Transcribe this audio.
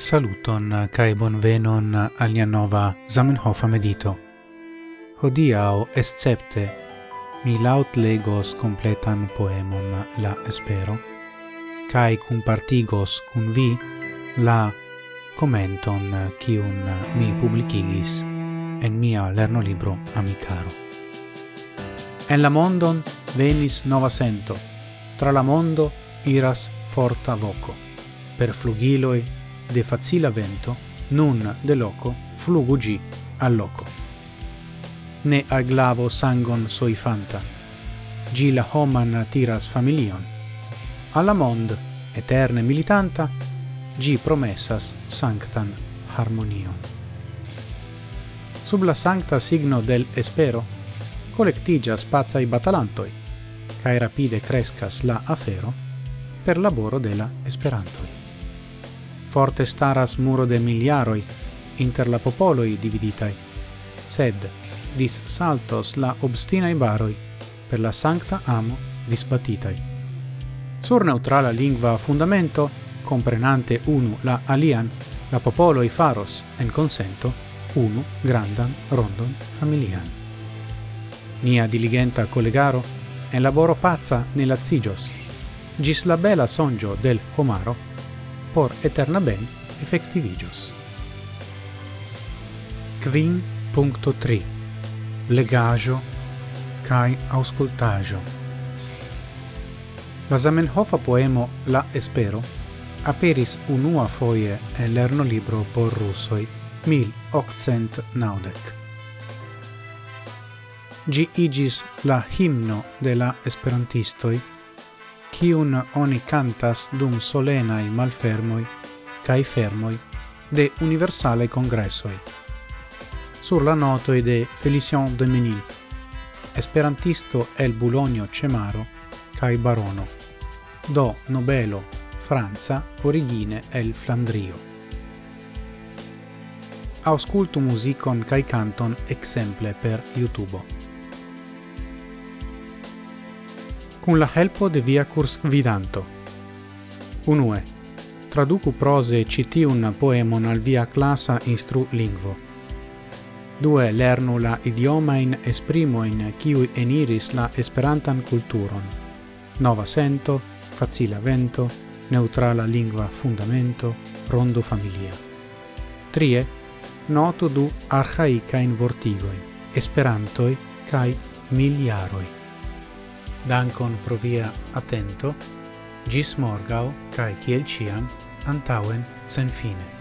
Saluton kai bonvenon al nia nova Zamenhof medito. Hodiao escepte mi laut legos completan poemon La Espero kai compartigos cum vi la commenton kiun mi publicigis en mia lerno libro Amicaro. En la mondon venis nova sento, tra la mondo iras forta voco, per flugiloi de facila vento, nun de loco flugu gi al loco. Ne al glavo sangon soifanta, gi la homan tiras familion. Alla mond, eterne militanta, gi promessas sanctan harmonion. Sub la sancta signo del espero, collectigia spazai batalantoi, cae rapide crescas la afero per laboro della esperantoi forte staras muro de miliaroi inter la popoloi dividitai. Sed dis saltos la obstinae baroi per la sancta amo disbatitai. Sur neutrala lingua fundamento comprenante unu la alian la popoloi faros en consento unu grandan rondon familian. Nia diligenta collegaro en laboro pazza nella zigios gis la bela sonjo del homaro por eterna ben effectivigios. Quin punto tri Legajo kai auscultajo La Zamenhofa poemo La Espero aperis unua foie en lerno libro por russoi 1890. Gi igis la himno de la esperantistoi kiun oni cantas dum solenai malfermoi cae fermoi de universale congressoi. Sur la notoi de Felicien de Menil, esperantisto el Bulonio Cemaro cae Barono, do Nobelo, Franza, origine el Flandrio. Auscultu musicon cae canton exemple per YouTube. cun la helpo de via curs vidanto. Unue, traducu prose citiun poemon al via classa instru lingvo. Due, lernu la idioma in esprimo in kiu eniris la esperantan culturon. Nova sento, facila vento, neutrala lingua fundamento, rondo familia. Trie, noto du archaicain vortigoi, esperantoi kai miliaroi. Dankon pro via atento, gis morgau, cae ciel ciam, antauen sen fine.